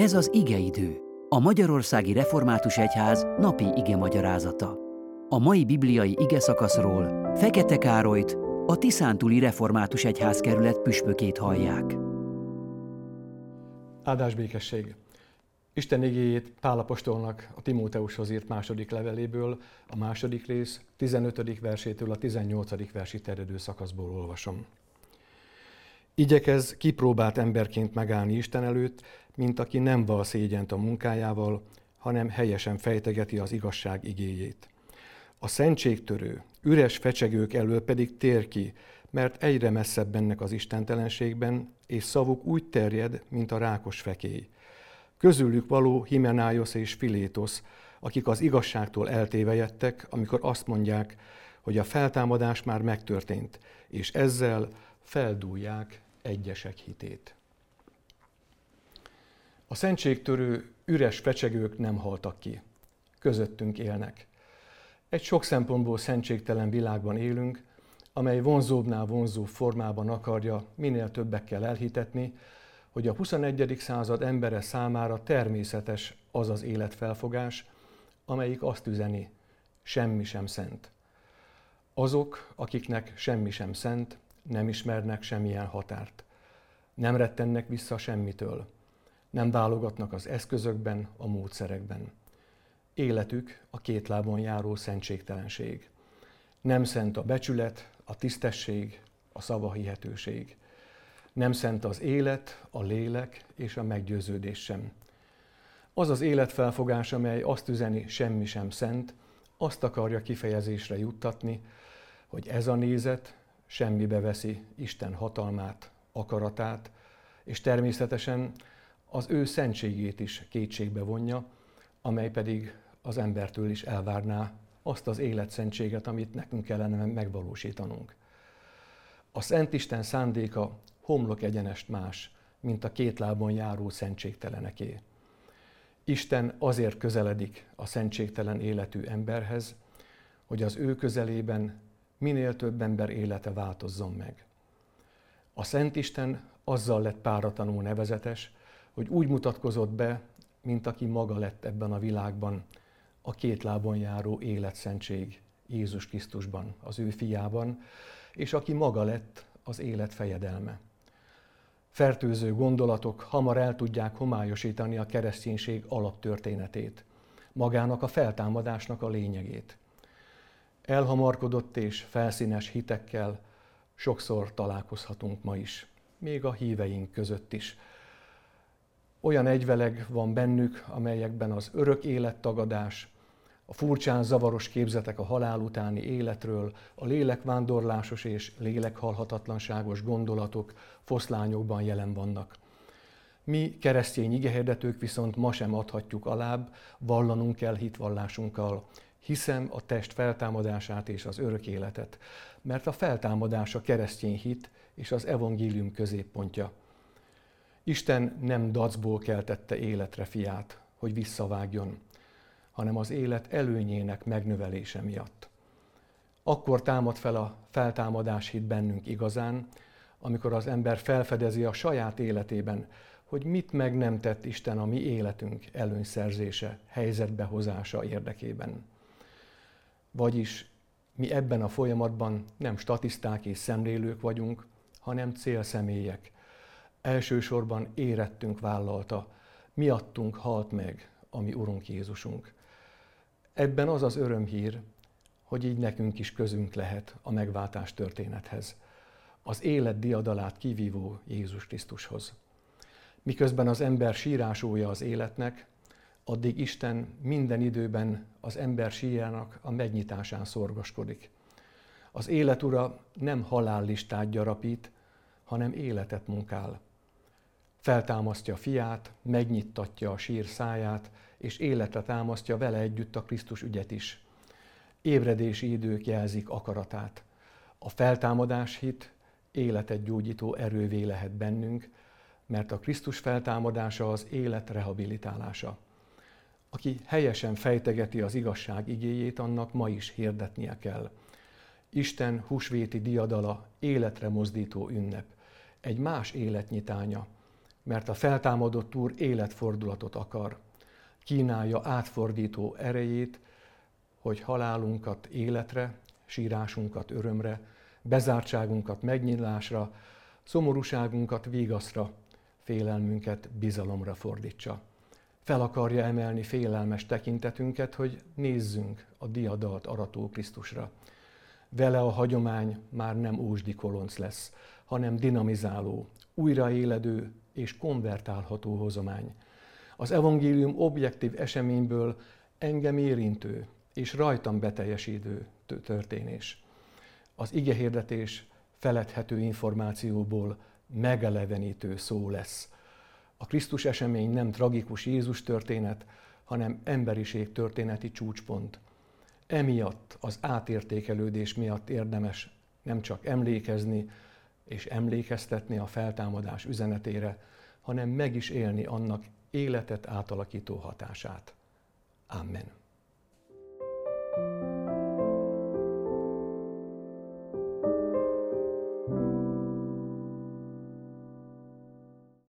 Ez az igeidő, a Magyarországi Református Egyház napi ige magyarázata. A mai bibliai ige szakaszról Fekete Károlyt, a Tiszántúli Református Egyház kerület püspökét hallják. Áldás békesség! Isten igéjét Pálapostolnak a Timóteushoz írt második leveléből, a második rész 15. versétől a 18. versi terjedő szakaszból olvasom. Igyekez kipróbált emberként megállni Isten előtt, mint aki nem val szégyent a munkájával, hanem helyesen fejtegeti az igazság igéjét. A szentségtörő, üres fecsegők elől pedig tér ki, mert egyre messzebb bennek az istentelenségben, és szavuk úgy terjed, mint a rákos fekély. Közülük való Himenájosz és Filétosz, akik az igazságtól eltévejettek, amikor azt mondják, hogy a feltámadás már megtörtént, és ezzel feldúlják egyesek hitét. A szentségtörő üres fecsegők nem haltak ki. Közöttünk élnek. Egy sok szempontból szentségtelen világban élünk, amely vonzóbbnál vonzó formában akarja minél többekkel elhitetni, hogy a 21. század embere számára természetes az az életfelfogás, amelyik azt üzeni, semmi sem szent. Azok, akiknek semmi sem szent, nem ismernek semmilyen határt. Nem rettennek vissza semmitől. Nem válogatnak az eszközökben, a módszerekben. Életük a két lábon járó szentségtelenség. Nem szent a becsület, a tisztesség, a szavahihetőség. Nem szent az élet, a lélek és a meggyőződés sem. Az az életfelfogás, amely azt üzeni, semmi sem szent, azt akarja kifejezésre juttatni, hogy ez a nézet semmibe veszi Isten hatalmát, akaratát, és természetesen az ő szentségét is kétségbe vonja, amely pedig az embertől is elvárná azt az életszentséget, amit nekünk kellene megvalósítanunk. A Szent Isten szándéka homlok egyenest más, mint a két lábon járó szentségteleneké. Isten azért közeledik a szentségtelen életű emberhez, hogy az ő közelében minél több ember élete változzon meg. A Szent Isten azzal lett páratlanul nevezetes, hogy úgy mutatkozott be, mint aki maga lett ebben a világban, a két lábon járó életszentség Jézus Krisztusban, az ő fiában, és aki maga lett az élet fejedelme. Fertőző gondolatok hamar el tudják homályosítani a kereszténység alaptörténetét, magának a feltámadásnak a lényegét. Elhamarkodott és felszínes hitekkel sokszor találkozhatunk ma is, még a híveink között is. Olyan egyveleg van bennük, amelyekben az örök élettagadás, a furcsán zavaros képzetek a halál utáni életről, a lélekvándorlásos és lélekhalhatatlanságos gondolatok foszlányokban jelen vannak. Mi keresztény igehirdetők viszont ma sem adhatjuk alább, vallanunk kell hitvallásunkkal, hiszem a test feltámadását és az örök életet, mert a feltámadás a keresztény hit és az evangélium középpontja. Isten nem dacból keltette életre fiát, hogy visszavágjon, hanem az élet előnyének megnövelése miatt. Akkor támad fel a feltámadás hit bennünk igazán, amikor az ember felfedezi a saját életében, hogy mit meg nem tett Isten a mi életünk előnyszerzése, helyzetbehozása érdekében. Vagyis mi ebben a folyamatban nem statiszták és szemlélők vagyunk, hanem célszemélyek. Elsősorban érettünk vállalta, miattunk halt meg a mi Urunk Jézusunk. Ebben az az örömhír, hogy így nekünk is közünk lehet a megváltás történethez, az élet diadalát kivívó Jézus Krisztushoz. Miközben az ember sírásója az életnek, addig Isten minden időben az ember síjának a megnyitásán szorgoskodik. Az élet ura nem halállistát gyarapít, hanem életet munkál. Feltámasztja a fiát, megnyittatja a sír száját, és életre támasztja vele együtt a Krisztus ügyet is. Ébredési idők jelzik akaratát. A feltámadás hit életet gyógyító erővé lehet bennünk, mert a Krisztus feltámadása az élet rehabilitálása. Aki helyesen fejtegeti az igazság igéjét, annak ma is hirdetnie kell. Isten húsvéti diadala életre mozdító ünnep, egy más életnyitánya, mert a feltámadott Úr életfordulatot akar. Kínálja átfordító erejét, hogy halálunkat életre, sírásunkat örömre, bezártságunkat megnyilásra, szomorúságunkat vigaszra, félelmünket bizalomra fordítsa. Fel akarja emelni félelmes tekintetünket, hogy nézzünk a diadalt arató Krisztusra. Vele a hagyomány már nem ósdi kolonc lesz, hanem dinamizáló, újraéledő és konvertálható hozomány. Az evangélium objektív eseményből engem érintő és rajtam beteljesítő történés. Az igehirdetés feledhető információból megelevenítő szó lesz. A Krisztus esemény nem tragikus Jézus történet, hanem emberiség történeti csúcspont. Emiatt az átértékelődés miatt érdemes nem csak emlékezni és emlékeztetni a feltámadás üzenetére, hanem meg is élni annak életet átalakító hatását. Amen.